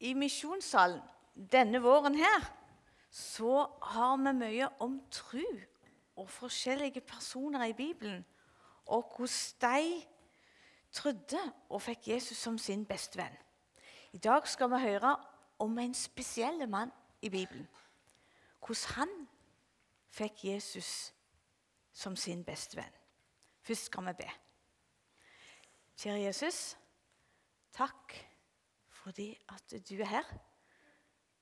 I misjonssalen denne våren her så har vi mye om tro og forskjellige personer i Bibelen, og hvordan de trodde og fikk Jesus som sin beste venn. I dag skal vi høre om en spesiell mann i Bibelen. Hvordan han fikk Jesus som sin beste venn. Først skal vi be. Kjære Jesus, takk fordi at du er her.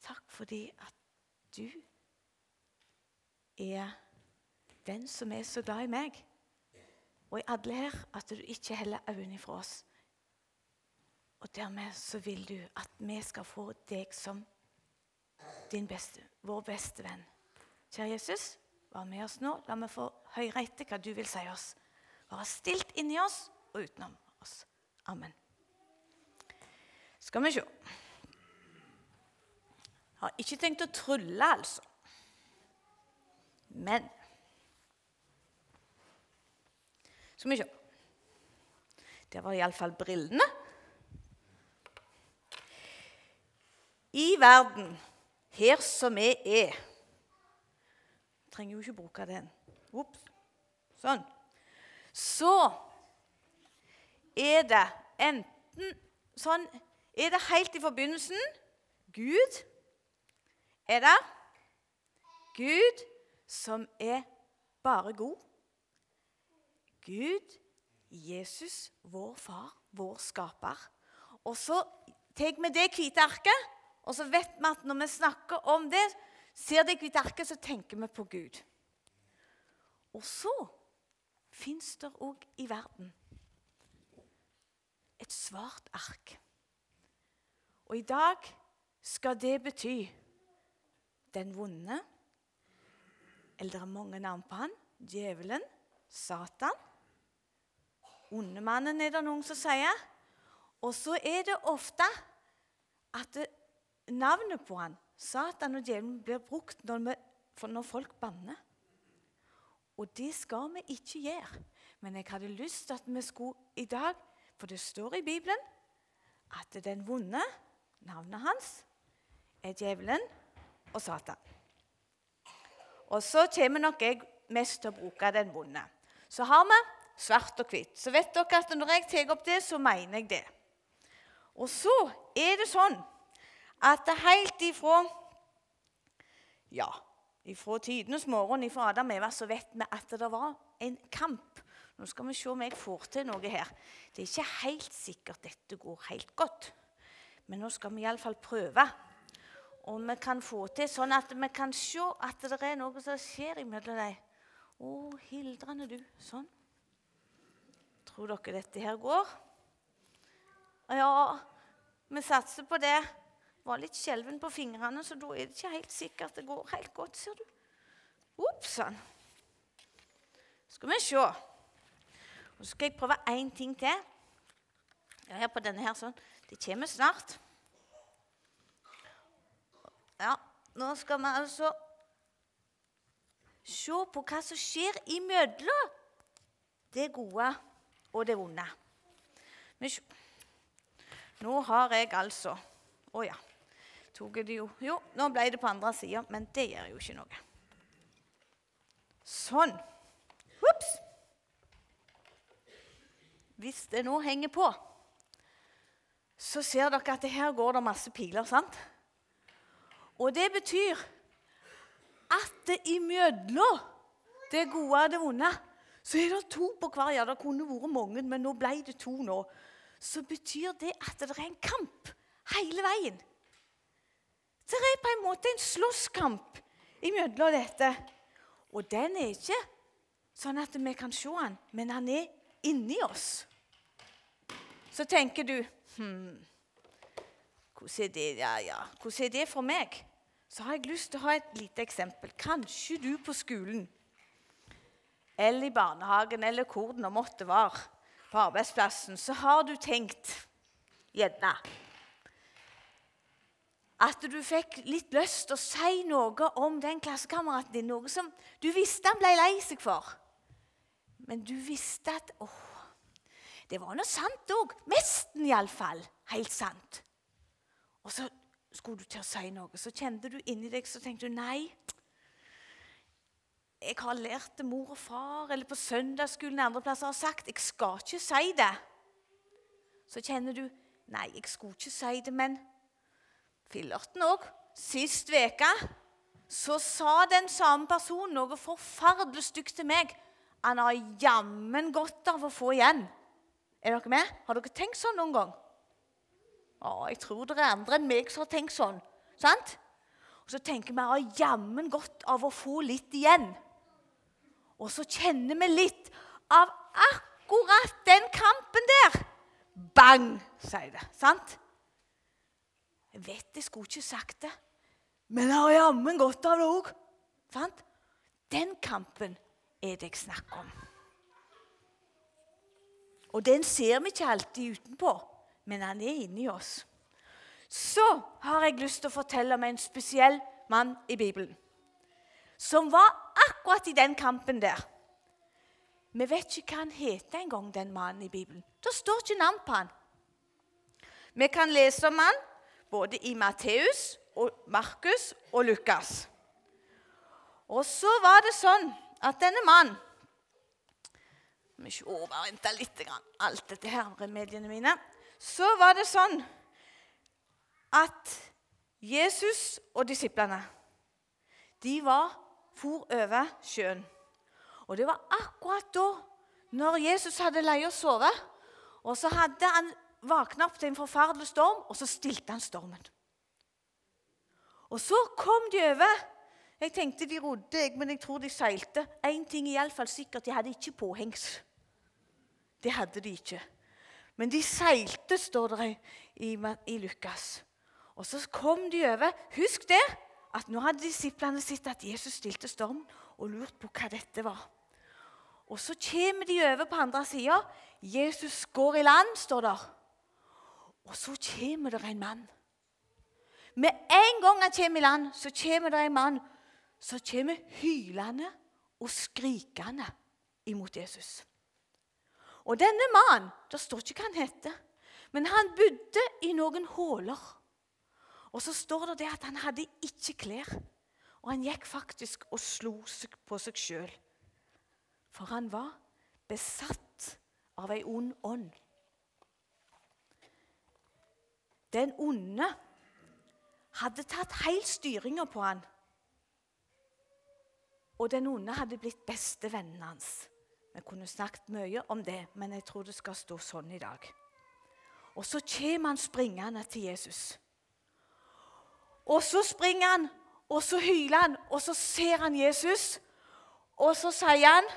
Takk fordi at du er den som er så glad i meg og i alle her, at du ikke heller øynene fra oss. Og dermed så vil du at vi skal få deg som din beste, vår beste venn. Kjære Jesus, vær med oss nå. La meg få høre etter hva du vil si oss. Være stilt inni oss og utenom oss. Amen. Skal vi se. Har ikke tenkt å trylle, altså. Men Skal vi se. Det var iallfall brillene. I verden, her som vi er Trenger jo ikke bruke den. Ops. Sånn. Så er det enten sånn Er det helt i forbindelsen Gud er det Gud som er bare god. Gud, Jesus, vår far, vår skaper. Og så tar vi det hvite arket, og så vet vi at når vi snakker om det, ser det hvite arket, så tenker vi på Gud. Og så fins det òg i verden et svart ark. Og i dag skal det bety den vonde, eller det er mange navn på han, djevelen, Satan. Ondemannen er det noen som sier. Og så er det ofte at navnet på han, Satan og djevelen, blir brukt når, vi, når folk banner. Og det skal vi ikke gjøre. Men jeg hadde lyst til at vi skulle i dag For det står i Bibelen at den vonde, navnet hans, er djevelen og Satan. Og så kommer nok jeg mest til å bruke den vonde. Så har vi svart og hvitt. Så vet dere at når jeg tar opp det, så mener jeg det. Og så er det sånn at det helt ifra ja, ifra tidenes morgen, ifra Adam og Eva, så vet vi at det var en kamp. Nå skal vi se om jeg får til noe her. Det er ikke helt sikkert dette går helt godt. Men nå skal vi iallfall prøve. Og vi kan få til sånn at vi kan se at det er noe som skjer imellom dem. Å, hildrende du. Sånn. Tror dere dette her går? Ja, vi satser på det. Var litt skjelven på fingrene, så da er det ikke helt sikkert det går helt godt, ser du. Ops sann. Skal vi se. Og så skal jeg prøve én ting til. Her på denne her sånn. Det kommer snart. Ja, nå skal vi altså se på hva som skjer imellom det gode og det vonde. Nå har jeg altså Å ja. Tok det jo Jo, nå ble det på andre sida, men det gjør jo ikke noe. Sånn. Ops. Hvis det nå henger på, så ser dere at her går det masse piler. sant? Og det betyr at det imellom det gode og det vonde så er det to på hver. Ja, det kunne vært mange, men nå ble det to nå. Så betyr det at det er en kamp hele veien. Det er på en måte en slåsskamp imellom dette. Og den er ikke sånn at vi kan se den, men han er inni oss. Så tenker du hm, hvordan er det, ja, ja. Hvordan er det for meg? Så har jeg lyst til å ha et lite eksempel. Kanskje du på skolen eller i barnehagen eller hvor det nå måtte være, på arbeidsplassen, så har du tenkt gjerne at du fikk litt lyst til å si noe om den klassekameraten din, noe som du visste han ble lei seg for. Men du visste at åh, det var noe sant òg. Nesten iallfall helt sant. Og så skulle du til å si noe. Så kjente du inni deg så tenkte du nei. Jeg har lært det mor og far eller på søndagsskolen andre plasser har sagt. Jeg skal ikke si det. Så kjenner du nei, jeg skulle ikke si det, men fillerten òg. Sist uke så sa den samme personen noe forferdelig stygt til meg. Han har jammen godt av å få igjen. Er dere med? Har dere tenkt sånn noen gang? Å, jeg tror det er andre enn meg som har tenkt sånn. Sant? Og så tenker vi har jammen godt av å få litt igjen. Og så kjenner vi litt av akkurat den kampen der. Bang, sier det. Sant? Jeg vet jeg skulle ikke sagt det, men jeg har jammen godt av det òg. Den kampen er det jeg snakker om. Og den ser vi ikke alltid utenpå, men han er inni oss. Så har jeg lyst til å fortelle om en spesiell mann i Bibelen. Som var akkurat i den kampen der. Vi vet ikke hva han heter engang, den mannen i Bibelen. Det står ikke navn på han. Vi kan lese om han både i Matteus, og Markus og Lukas. Og så var det sånn at denne mannen Vi ikke overvente litt alt dette her, remediene mine. Så var det sånn at Jesus og disiplene de var for over sjøen. Og det var akkurat da, når Jesus hadde leid å sove, og så hadde han våkna opp til en forferdelig storm, og så stilte han stormen. Og så kom de over. Jeg tenkte de rodde, men jeg tror de seilte. Én ting er iallfall sikkert, de hadde ikke påhengs. Det hadde de ikke. Men de seilte, står det i, i Lukas. Og så kom de over. Husk det, at nå hadde disiplene sett at Jesus stilte storm, og lurt på hva dette var. Og så kommer de over på andre sida. Jesus går i land, står der. Og så kommer det en mann. Med en gang han kommer i land, så kommer det en mann som kommer hylende og skrikende imot Jesus. Og denne mannen Det står ikke hva han heter, men han bodde i noen huler. Og så står det, det at han hadde ikke klær. Og han gikk faktisk og slo seg på seg sjøl. For han var besatt av ei ond ånd. Den onde hadde tatt helt styringa på han. Og den onde hadde blitt bestevennen hans. Vi kunne snakket mye om det, men jeg tror det skal stå sånn i dag. Og så kommer han springende til Jesus. Og så springer han, og så hyler han, og så ser han Jesus. Og så sier han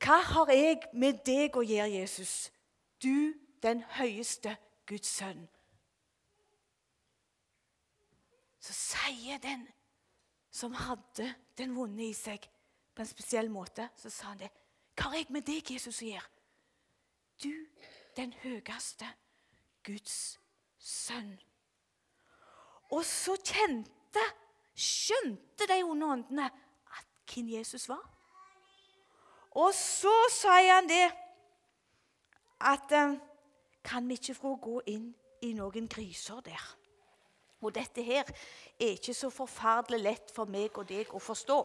Hva har jeg med deg å gjøre, Jesus? Du, den høyeste Guds sønn. så sier den som hadde den vonde i seg, på en spesiell måte, så sa han det. Hva har jeg med deg, Jesus, å gjøre? Du, den høyeste Guds sønn. Og så kjente, skjønte de onde åndene at hvem Jesus var. Og så sier han det at eh, Kan vi ikke få gå inn i noen griser der? Og dette her er ikke så forferdelig lett for meg og deg å forstå.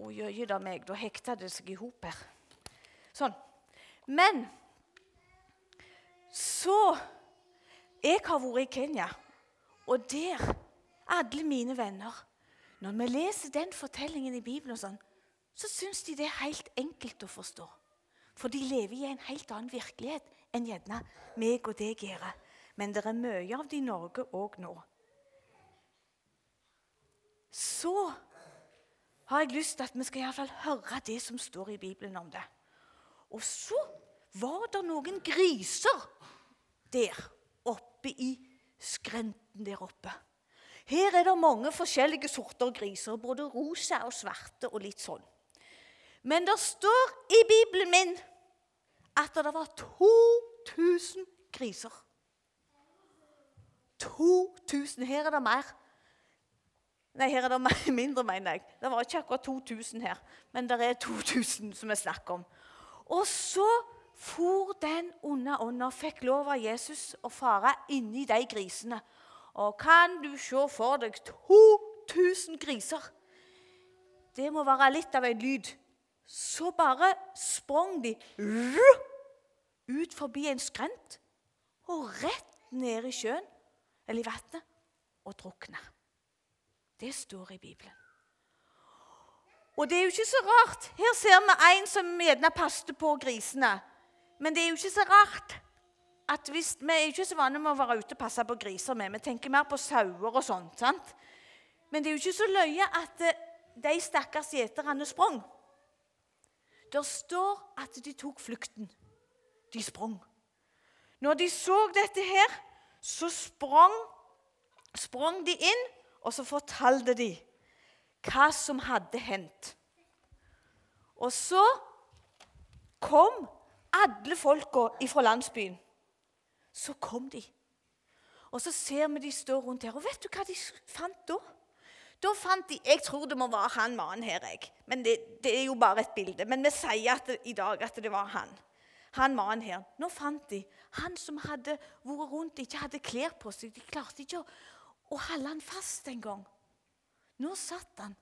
Å jøye da meg, da hekta det seg i hop her. Sånn. Men så Jeg har vært i Kenya, og der Alle mine venner Når vi leser den fortellingen i Bibelen, og sånn, så syns de det er helt enkelt å forstå. For de lever i en helt annen virkelighet enn gjerne meg og deg gjør men det er mye av det i Norge òg nå. Så har jeg lyst til at vi skal i hvert fall høre det som står i Bibelen om det. Og så var det noen griser der oppe i skrenten der oppe. Her er det mange forskjellige sorter griser, både rosa og svarte og litt sånn. Men det står i Bibelen min at det var 2000 griser. 2000. Her er det mer. Nei, her er det mindre, mener jeg. Det var ikke akkurat 2000 her, men det er 2000 som vi snakker om. Og så for den onde ånda, fikk lov av Jesus å fare inni de grisene. Og kan du se for deg 2000 griser? Det må være litt av en lyd. Så bare sprang de ut forbi en skrent og rett ned i sjøen eller i vannet og drukna. Det står i Bibelen. Og det er jo ikke så rart. Her ser vi en som gjerne passet på grisene. Men det er jo ikke så rart at hvis, Vi er ikke så vant med å være ute og passe på griser. med. Vi tenker mer på sauer og sånt. sant? Men det er jo ikke så løye at eh, de stakkars gjeterne sprang. Det står at de tok flukten. De sprang. Når de så dette her, så sprang, sprang de inn, og så fortalte de hva som hadde hendt. Og så kom alle folka fra landsbyen. Så kom de. Og så ser vi de står rundt her. Og vet du hva de fant da? Da fant de Jeg tror det må være han mannen her, jeg. Men det, det, er jo bare et bilde. Men vi sier at det, i dag at det var han. Han mannen her. Nå fant de han som hadde vært rundt, ikke hadde klær på seg. De klarte ikke å, å holde han fast en gang. Nå satt han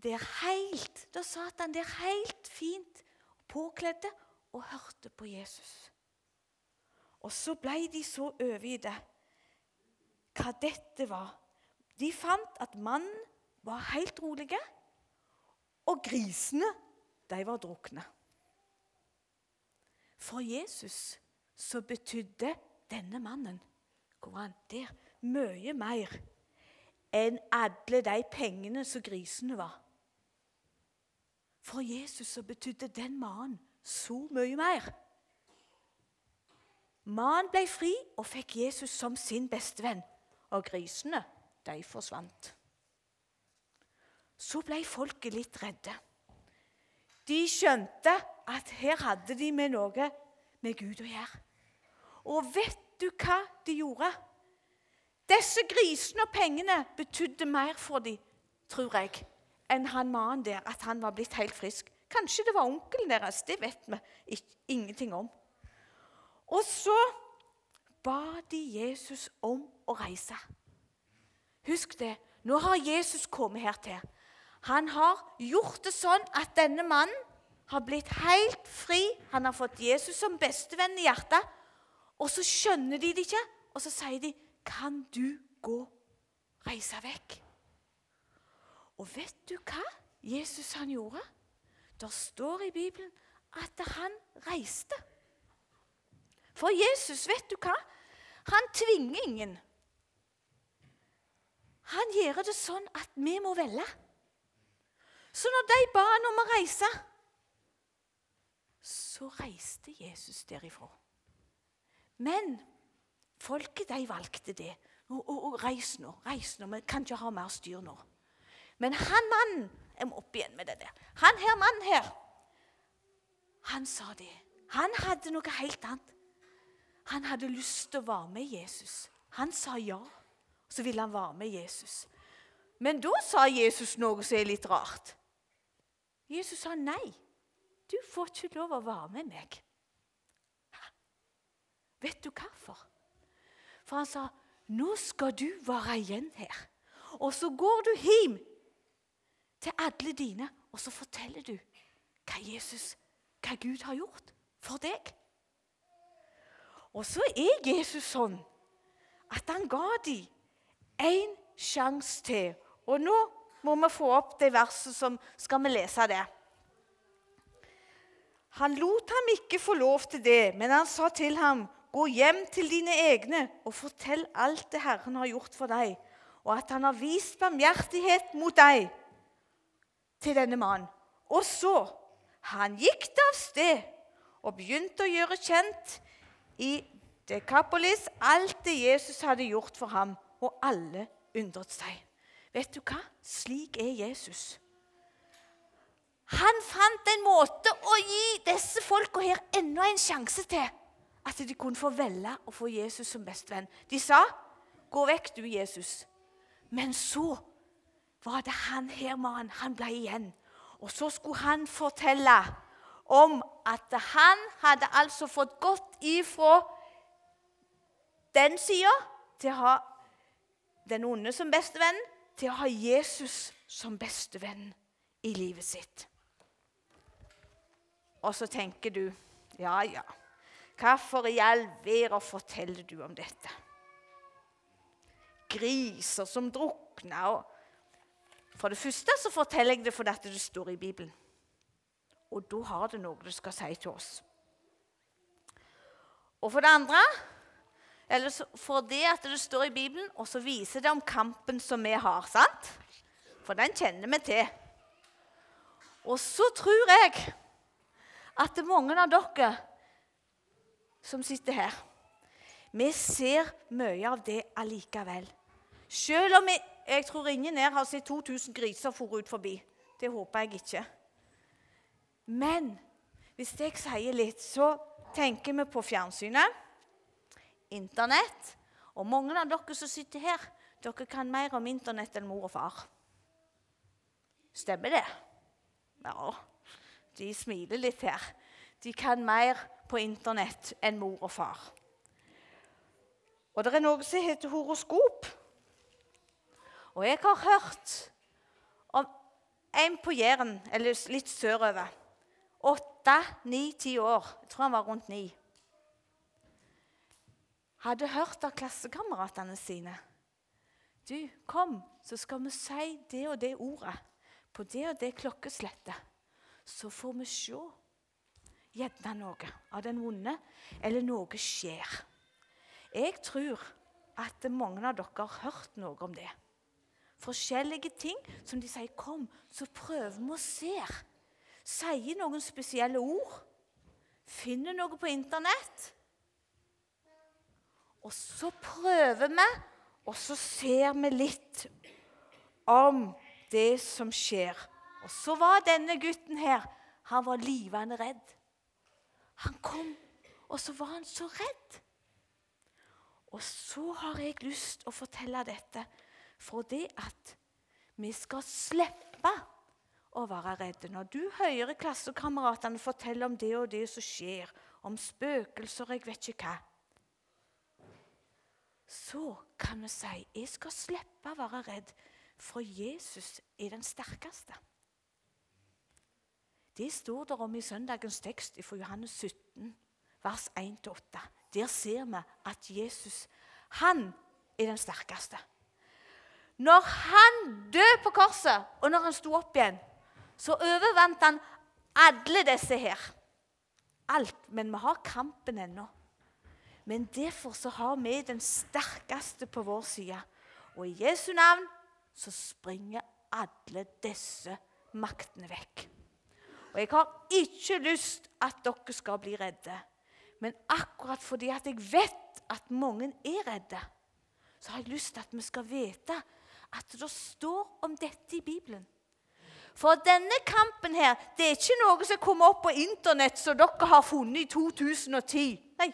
der helt Da satt han der helt fint påkledde og hørte på Jesus. Og så ble de så overgitte hva dette var. De fant at mannen var helt rolige, og grisene, de var drukne. For Jesus så betydde denne mannen hvor han der, mye mer enn alle de pengene som grisene var. For Jesus så betydde den mannen så mye mer. Mannen ble fri og fikk Jesus som sin bestevenn, og grisene, de forsvant. Så ble folket litt redde. De skjønte at her hadde de med noe med Gud å gjøre. Og vet du hva de gjorde? Disse grisene og pengene betydde mer for dem, tror jeg, enn han mannen der, at han var blitt helt frisk. Kanskje det var onkelen deres. Det vet vi ingenting om. Og så ba de Jesus om å reise. Husk det. Nå har Jesus kommet her til. Han har gjort det sånn at denne mannen har blitt helt fri. Han har fått Jesus som bestevenn i hjertet. Og så skjønner de det ikke, og så sier de, 'Kan du gå, reise vekk?' Og vet du hva Jesus han gjorde? Det står i Bibelen at han reiste. For Jesus, vet du hva? Han tvinger ingen. Han gjør det sånn at vi må velge. Så når de ba han om å reise, så reiste Jesus derifra. Men folket, de valgte det. Og, og, og reis nå, reis nå. Vi kan ikke ha mer styr nå. Men han mannen Jeg må opp igjen med det der. Han her mannen her, han sa det. Han hadde noe helt annet. Han hadde lyst til å være med Jesus. Han sa ja, så ville han være med Jesus. Men da sa Jesus noe som er litt rart. Jesus sa nei. Du får ikke lov å være med meg. Vet du hvorfor? For han sa, 'Nå skal du være igjen her.' Og så går du hjem til alle dine, og så forteller du hva Jesus, hva Gud har gjort for deg. Og så er Jesus sånn at han ga dem en sjanse til. Og nå må vi få opp det verset som skal vi lese det. Han lot ham ikke få lov til det, men han sa til ham, 'Gå hjem til dine egne og fortell alt det Herren har gjort for deg,' 'og at han har vist barmhjertighet mot deg.' til denne mannen. Og så han gikk det av sted og begynte å gjøre kjent i Dekapolis alt det Jesus hadde gjort for ham, og alle undret seg. Vet du hva? Slik er Jesus. Han fant en måte å gi disse folka her enda en sjanse til. At de kunne få velge å få Jesus som bestevenn. De sa, 'Gå vekk, du, Jesus.' Men så var det han her mannen. Han ble igjen. Og så skulle han fortelle om at han hadde altså fått gått ifra den sida til å ha den onde som bestevenn, til å ha Jesus som bestevenn i livet sitt. Og så tenker du ja, ja, hvorfor i all verden forteller du om dette? Griser som drukner For det første så forteller jeg det fordi det står i Bibelen. Og da har det noe det skal si til oss. Og for det andre eller fordi at det står i Bibelen, og så viser det om kampen som vi har. sant? For den kjenner vi til. Og så tror jeg at det mange av dere som sitter her Vi ser mye av det allikevel. Selv om jeg, jeg tror ingen her har sett 2000 griser for ut forbi. Det håper jeg ikke. Men hvis jeg sier litt, så tenker vi på fjernsynet, Internett. Og mange av dere som sitter her, dere kan mer om Internett enn mor og far. Stemmer det? Ja, de smiler litt her. De kan mer på Internett enn mor og far. Og det er noe som heter horoskop. Og jeg har hørt om en på Jæren, eller litt sørover. Åtte, ni, ti år. Jeg tror han var rundt ni hadde hørt av klassekameratene sine. Du, kom, så skal vi si det og det ordet på det og det klokkeslettet. Så får vi se gjerne noe av den vonde, eller noe skjer. Jeg tror at mange av dere har hørt noe om det. Forskjellige ting som de sier 'kom, så prøver vi å se'. Sier noen spesielle ord. Finner noe på Internett og så prøver vi, og så ser vi litt om det som skjer. Og så var denne gutten her Han var livende redd. Han kom, og så var han så redd. Og så har jeg lyst å fortelle dette for det at vi skal slippe å være redde. Når du hører klassekameratene fortelle om det og det som skjer, om spøkelser jeg vet ikke hva, så kan vi si jeg skal slippe å være redd, for Jesus er den sterkeste. Det står der om i søndagens tekst fra Johannes 17, vers 1-8. Der ser vi at Jesus, han er den sterkeste. Når han døde på korset, og når han sto opp igjen, så overvant han alle disse her. Alt. Men vi har kampen ennå. Men derfor så har vi den sterkeste på vår side. Og i Jesu navn så springer alle disse maktene vekk. Og jeg har ikke lyst at dere skal bli redde. Men akkurat fordi at jeg vet at mange er redde, så har jeg lyst til at vi skal vite at det står om dette i Bibelen. For denne kampen her, det er ikke noe som kommer opp på Internett som dere har funnet i 2010. Nei,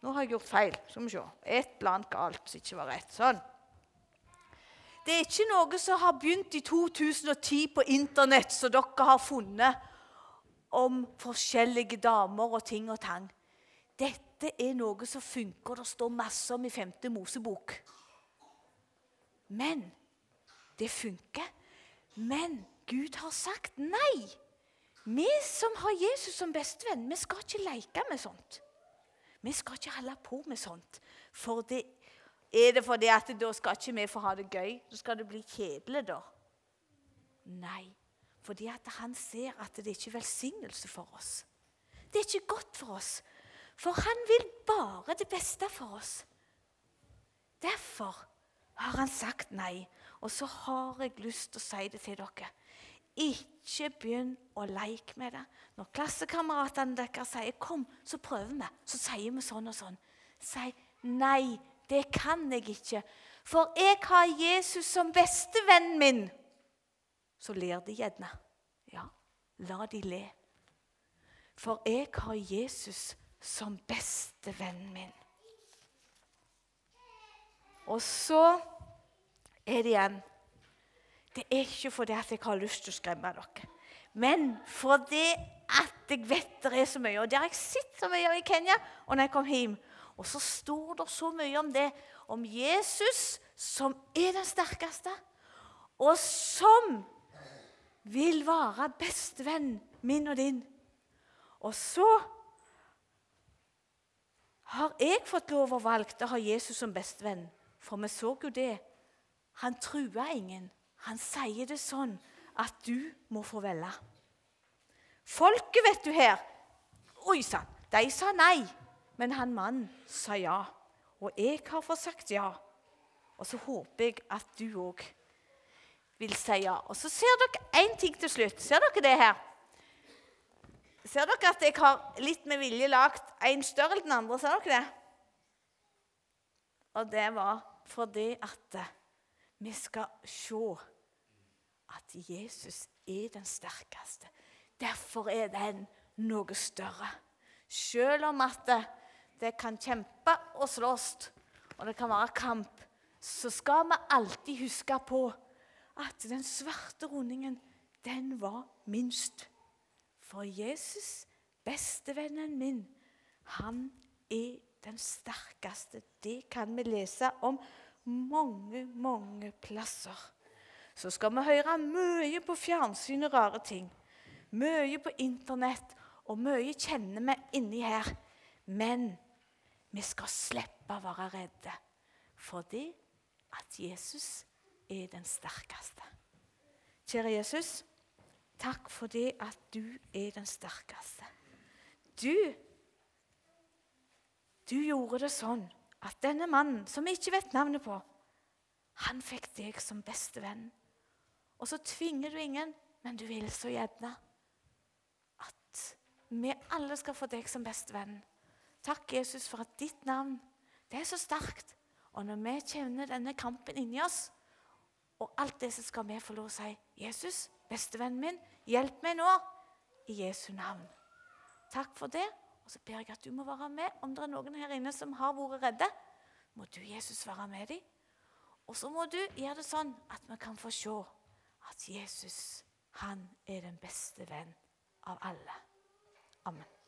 nå har jeg gjort feil. Skal vi se. Et eller annet galt som ikke var rett. Sånn. Det er ikke noe som har begynt i 2010 på Internett, som dere har funnet om forskjellige damer og ting og tang. Dette er noe som funker, det står masse om i 5. Mosebok. Men det funker. Men Gud har sagt nei. Vi som har Jesus som bestevenn, vi skal ikke leke med sånt. Vi skal ikke holde på med sånt. For det, er det fordi at da skal ikke vi få ha det gøy? Så skal det bli kjedelig, da? Nei. Fordi at han ser at det ikke er velsignelse for oss. Det er ikke godt for oss. For han vil bare det beste for oss. Derfor har han sagt nei. Og så har jeg lyst til å si det til dere. Ikke begynn å leke med det. Når klassekameratene deres sier 'kom, så prøver vi', så sier vi sånn og sånn. Si 'nei, det kan jeg ikke', for jeg har Jesus som bestevennen min. Så ler de gjerne. Ja, la de le. For jeg har Jesus som bestevennen min. Og så er det igjen det er ikke fordi jeg har lyst til å skremme dere. Men fordi at jeg vet det er så mye, og det har jeg sett så mye i Kenya og når jeg kom hjem, og så står det så mye om det, om Jesus som er den sterkeste, og som vil være bestevenn min og din. Og så har jeg fått lov å valge å ha Jesus som bestevenn. For vi så jo det. Han truer ingen. Han sier det sånn at du må få velge. Folket, vet du her Oi sann, de sa nei. Men han mannen sa ja. Og jeg har fått sagt ja. Og så håper jeg at du òg vil si ja. Og så ser dere én ting til slutt. Ser dere det her? Ser dere at jeg har litt med vilje lagd en større enn den andre? Ser dere det? Og det var fordi at vi skal se at Jesus er den sterkeste. Derfor er den noe større. Selv om at det, kan kjempe og slåss, og det kan være kamp, så skal vi alltid huske på at den svarte rundingen, den var minst. For Jesus, bestevennen min, han er den sterkeste. Det kan vi lese om mange, mange plasser. Så skal vi høre mye på fjernsyn og rare ting. Mye på Internett, og mye kjenner vi inni her. Men vi skal slippe å være redde, fordi at Jesus er den sterkeste. Kjære Jesus. Takk for det at du er den sterkeste. Du Du gjorde det sånn at denne mannen, som vi ikke vet navnet på, han fikk deg som bestevenn. Og så tvinger du ingen, men du vil så gjerne at vi alle skal få deg som bestevenn. Takk, Jesus, for at ditt navn det er så sterkt. Og når vi kjenner denne kampen inni oss, og alt det, så skal vi få lov å si Jesus, bestevennen min, hjelp meg nå i Jesu navn. Takk for det. Og så ber jeg at du må være med. Om det er noen her inne som har vært redde, må du, Jesus, være med dem. Og så må du gjøre det sånn at vi kan få se at Jesus, han er den beste venn av alle. Amen.